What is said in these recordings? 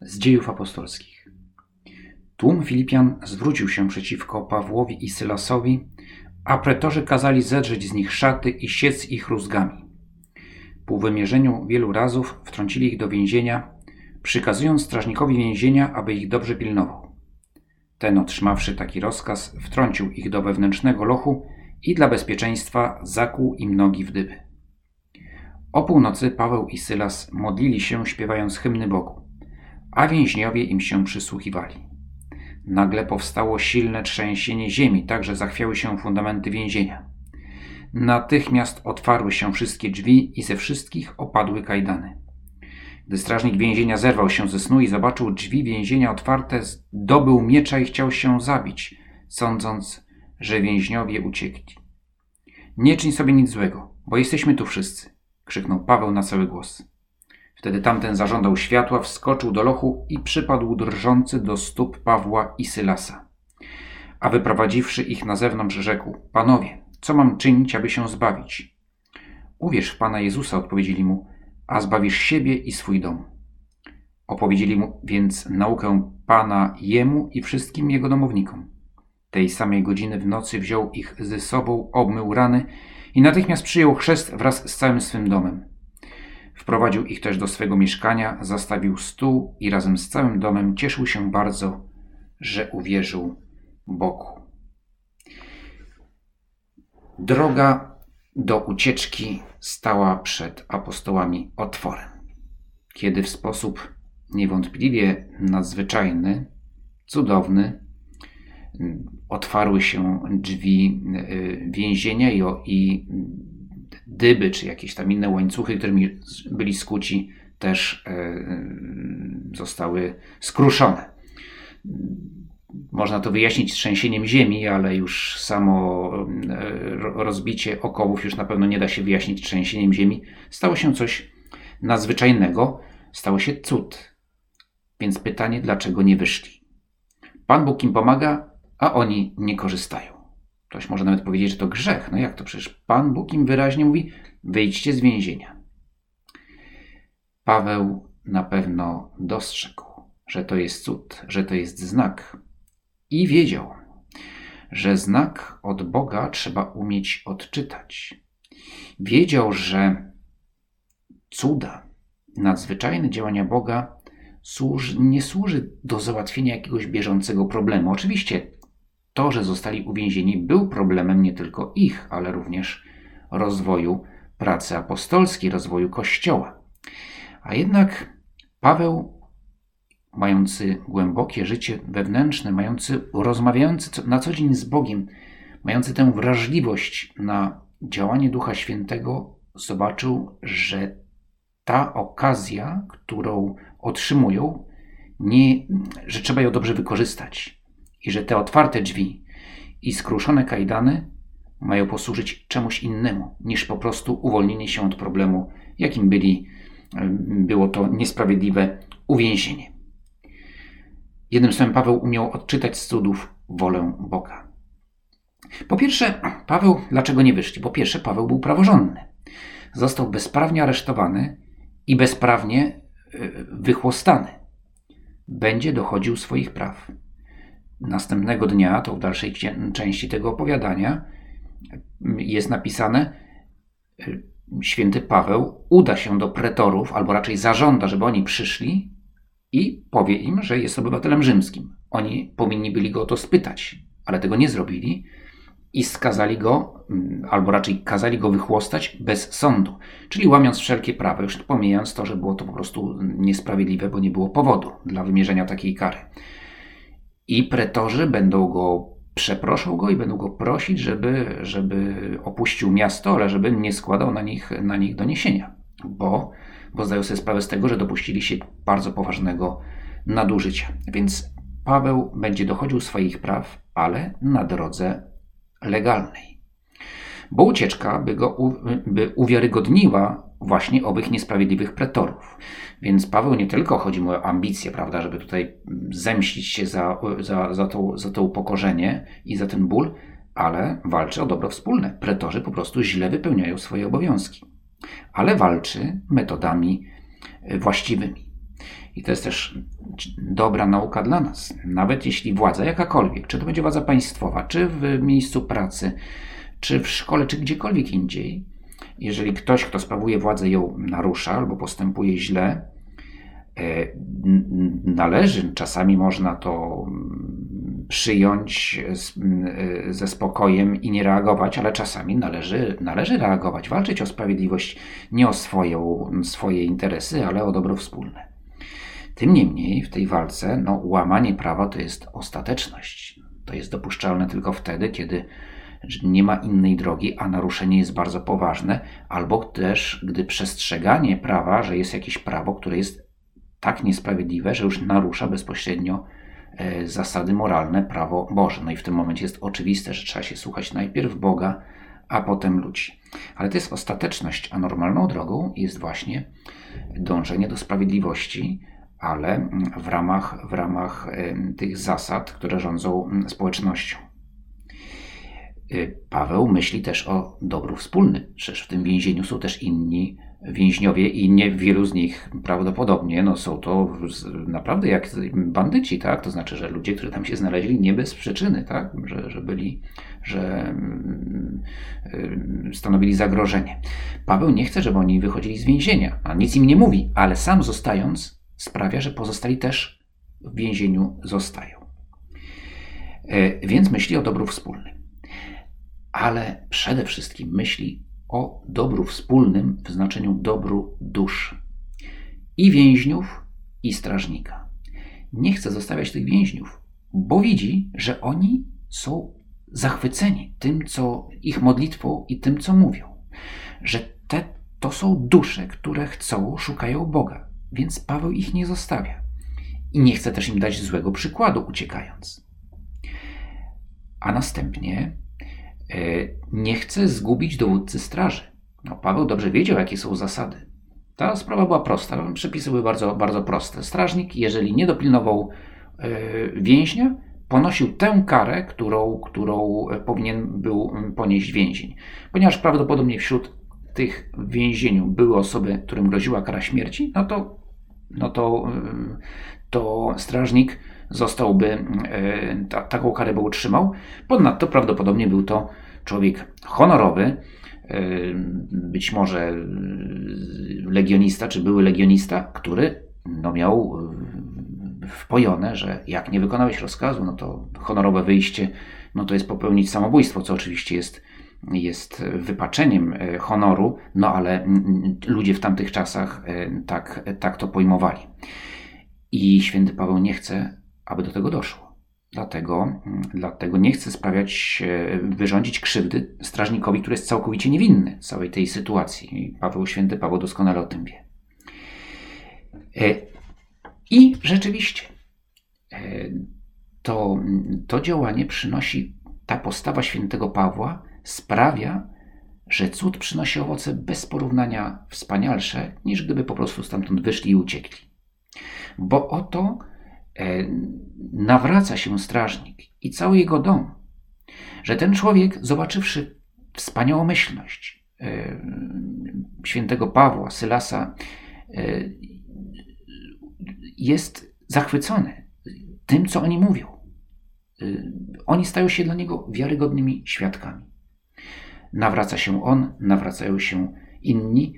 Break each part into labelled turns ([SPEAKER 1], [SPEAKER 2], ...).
[SPEAKER 1] z dziejów apostolskich. Tłum Filipian zwrócił się przeciwko Pawłowi i Sylasowi, a pretorzy kazali zedrzeć z nich szaty i siec ich rózgami. Po wymierzeniu wielu razów wtrącili ich do więzienia, przykazując strażnikowi więzienia, aby ich dobrze pilnował. Ten, otrzymawszy taki rozkaz, wtrącił ich do wewnętrznego lochu i dla bezpieczeństwa zakłuł im nogi w dyby. O północy Paweł i Sylas modlili się, śpiewając hymny Bogu, a więźniowie im się przysłuchiwali. Nagle powstało silne trzęsienie ziemi, tak że zachwiały się fundamenty więzienia. Natychmiast otwarły się wszystkie drzwi i ze wszystkich opadły kajdany. Gdy strażnik więzienia zerwał się ze snu i zobaczył drzwi więzienia otwarte, zdobył miecza i chciał się zabić, sądząc, że więźniowie uciekli. Nie czyń sobie nic złego, bo jesteśmy tu wszyscy, krzyknął Paweł na cały głos. Wtedy tamten zażądał światła, wskoczył do lochu i przypadł drżący do stóp Pawła i Sylasa. A wyprowadziwszy ich na zewnątrz, rzekł: Panowie, co mam czynić, aby się zbawić? Uwierz w Pana Jezusa, odpowiedzieli mu, a zbawisz siebie i swój dom. Opowiedzieli mu więc naukę Pana jemu i wszystkim jego domownikom. Tej samej godziny w nocy wziął ich ze sobą, obmył rany i natychmiast przyjął chrzest wraz z całym swym domem. Wprowadził ich też do swego mieszkania, zastawił stół i razem z całym domem cieszył się bardzo, że uwierzył Bogu. Droga do ucieczki stała przed apostołami otworem, kiedy w sposób niewątpliwie nadzwyczajny, cudowny, otwarły się drzwi y, więzienia i, dyby, czy jakieś tam inne łańcuchy, którymi byli skuci, też e, zostały skruszone. Można to wyjaśnić trzęsieniem ziemi, ale już samo e, rozbicie okowów już na pewno nie da się wyjaśnić trzęsieniem ziemi. Stało się coś nadzwyczajnego, stało się cud. Więc pytanie, dlaczego nie wyszli? Pan Bóg im pomaga, a oni nie korzystają. Ktoś może nawet powiedzieć, że to grzech. No jak to? Przecież Pan Bóg im wyraźnie mówi: wyjdźcie z więzienia. Paweł na pewno dostrzegł, że to jest cud, że to jest znak. I wiedział, że znak od Boga trzeba umieć odczytać. Wiedział, że cuda, nadzwyczajne działania Boga nie służy do załatwienia jakiegoś bieżącego problemu. Oczywiście to, że zostali uwięzieni, był problemem nie tylko ich, ale również rozwoju pracy apostolskiej, rozwoju Kościoła. A jednak Paweł, mający głębokie życie wewnętrzne, mający, rozmawiający na co dzień z Bogiem, mający tę wrażliwość na działanie Ducha Świętego, zobaczył, że ta okazja, którą otrzymują, nie, że trzeba ją dobrze wykorzystać i że te otwarte drzwi i skruszone kajdany mają posłużyć czemuś innemu niż po prostu uwolnienie się od problemu, jakim byli, było to niesprawiedliwe uwięzienie. Jednym słowem, Paweł umiał odczytać z cudów wolę Boga. Po pierwsze, Paweł, dlaczego nie wyszli? Po pierwsze, Paweł był praworządny. Został bezprawnie aresztowany i bezprawnie e, wychłostany. Będzie dochodził swoich praw. Następnego dnia, to w dalszej części tego opowiadania, jest napisane, y, święty Paweł uda się do pretorów, albo raczej zażąda, żeby oni przyszli i powie im, że jest obywatelem rzymskim. Oni powinni byli go o to spytać, ale tego nie zrobili i skazali go, mm, albo raczej kazali go wychłostać bez sądu, czyli łamiąc wszelkie prawa, już pomijając to, że było to po prostu niesprawiedliwe, bo nie było powodu dla wymierzenia takiej kary. I pretorzy będą go, przeproszą go i będą go prosić, żeby, żeby opuścił miasto, ale żeby nie składał na nich, na nich doniesienia, bo, bo zdają sobie sprawę z tego, że dopuścili się bardzo poważnego nadużycia. Więc Paweł będzie dochodził swoich praw, ale na drodze legalnej. Bo ucieczka by go by uwiarygodniła właśnie owych niesprawiedliwych pretorów. Więc Paweł nie tylko chodzi mu o ambicje, prawda, żeby tutaj zemścić się za, za, za, to, za to upokorzenie i za ten ból, ale walczy o dobro wspólne. Pretorzy po prostu źle wypełniają swoje obowiązki. Ale walczy metodami właściwymi. I to jest też dobra nauka dla nas. Nawet jeśli władza jakakolwiek, czy to będzie władza państwowa, czy w miejscu pracy, czy w szkole, czy gdziekolwiek indziej, jeżeli ktoś, kto sprawuje władzę, ją narusza albo postępuje źle, e, należy, czasami można to mm, przyjąć e, ze spokojem i nie reagować, ale czasami należy, należy reagować, walczyć o sprawiedliwość, nie o swoją, swoje interesy, ale o dobro wspólne. Tym niemniej w tej walce no, łamanie prawa to jest ostateczność. To jest dopuszczalne tylko wtedy, kiedy nie ma innej drogi, a naruszenie jest bardzo poważne, albo też gdy przestrzeganie prawa, że jest jakieś prawo, które jest tak niesprawiedliwe, że już narusza bezpośrednio e, zasady moralne, prawo Boże. No i w tym momencie jest oczywiste, że trzeba się słuchać najpierw Boga, a potem ludzi. Ale to jest ostateczność, a normalną drogą jest właśnie dążenie do sprawiedliwości, ale w ramach, w ramach tych zasad, które rządzą społecznością. Y, Paweł myśli też o dobru wspólnym. Przecież w tym więzieniu są też inni więźniowie i nie wielu z nich prawdopodobnie no, są to naprawdę jak bandyci, tak? To znaczy, że ludzie, którzy tam się znaleźli nie bez przyczyny, tak? Że, że byli, że yy, stanowili zagrożenie. Paweł nie chce, żeby oni wychodzili z więzienia, a nic im nie mówi, ale sam zostając sprawia, że pozostali też w więzieniu zostają. Yy, więc myśli o dobru wspólnym ale przede wszystkim myśli o dobru wspólnym w znaczeniu dobru dusz i więźniów, i strażnika. Nie chce zostawiać tych więźniów, bo widzi, że oni są zachwyceni tym, co ich modlitwą i tym, co mówią. Że te to są dusze, które chcą, szukają Boga, więc Paweł ich nie zostawia. I nie chce też im dać złego przykładu, uciekając. A następnie nie chce zgubić dowódcy straży. No, Paweł dobrze wiedział, jakie są zasady. Ta sprawa była prosta, przepisy były bardzo, bardzo proste. Strażnik, jeżeli nie dopilnował e, więźnia, ponosił tę karę, którą, którą powinien był ponieść więzień. Ponieważ prawdopodobnie wśród tych w więzieniu były osoby, którym groziła kara śmierci, no to, no to, e, to strażnik zostałby, e, ta, taką karę by utrzymał. Ponadto prawdopodobnie był to człowiek honorowy, e, być może e, legionista, czy były legionista, który no, miał wpojone, że jak nie wykonałeś rozkazu, no to honorowe wyjście, no to jest popełnić samobójstwo, co oczywiście jest, jest wypaczeniem honoru, no ale ludzie w tamtych czasach tak, tak to pojmowali. I święty Paweł nie chce, aby do tego doszło. Dlatego, dlatego nie chcę sprawiać, wyrządzić krzywdy strażnikowi, który jest całkowicie niewinny całej tej sytuacji. Paweł Święty Paweł doskonale o tym wie. E, I rzeczywiście e, to, to działanie przynosi, ta postawa świętego Pawła sprawia, że cud przynosi owoce bez porównania wspanialsze, niż gdyby po prostu stamtąd wyszli i uciekli. Bo oto E, nawraca się strażnik i cały jego dom, że ten człowiek, zobaczywszy wspaniałomyślność e, świętego Pawła, Sylasa, e, jest zachwycony tym, co oni mówią. Oni stają się dla niego wiarygodnymi świadkami. Nawraca się on, nawracają się inni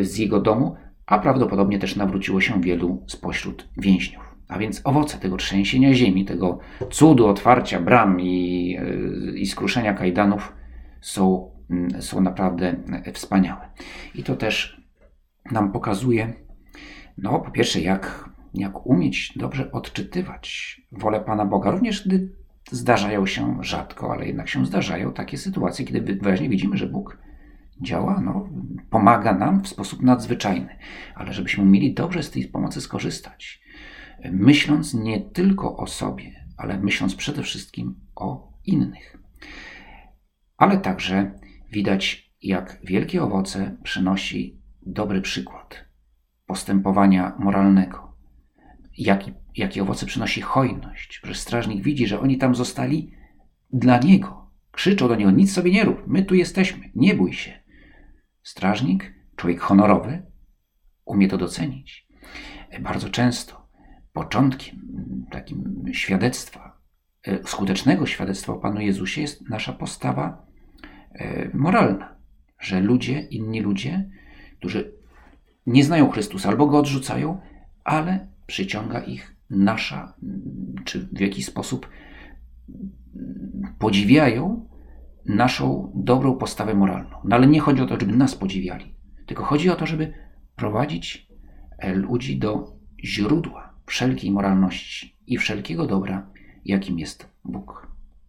[SPEAKER 1] z jego domu, a prawdopodobnie też nawróciło się wielu spośród więźniów. A więc owoce tego trzęsienia ziemi, tego cudu otwarcia bram i, e, i skruszenia kajdanów są, mm, są naprawdę wspaniałe. I to też nam pokazuje, no po pierwsze, jak, jak umieć dobrze odczytywać wolę Pana Boga, również gdy zdarzają się rzadko, ale jednak się zdarzają takie sytuacje, kiedy wyraźnie widzimy, że Bóg działa, no, pomaga nam w sposób nadzwyczajny, ale żebyśmy mieli dobrze z tej pomocy skorzystać myśląc nie tylko o sobie, ale myśląc przede wszystkim o innych. Ale także widać, jak wielkie owoce przynosi dobry przykład postępowania moralnego. Jaki, jakie owoce przynosi hojność, że strażnik widzi, że oni tam zostali dla niego. Krzyczą do niego: Nic sobie nie rób, my tu jesteśmy, nie bój się. Strażnik, człowiek honorowy, umie to docenić. bardzo często początkiem takim świadectwa, e, skutecznego świadectwa o Panu Jezusie jest nasza postawa e, moralna, że ludzie, inni ludzie, którzy nie znają Chrystusa albo go odrzucają, ale przyciąga ich nasza, czy w jakiś sposób podziwiają naszą dobrą postawę moralną. No ale nie chodzi o to, żeby nas podziwiali, tylko chodzi o to, żeby prowadzić e, ludzi do źródła wszelkiej moralności i wszelkiego dobra, jakim jest Bóg.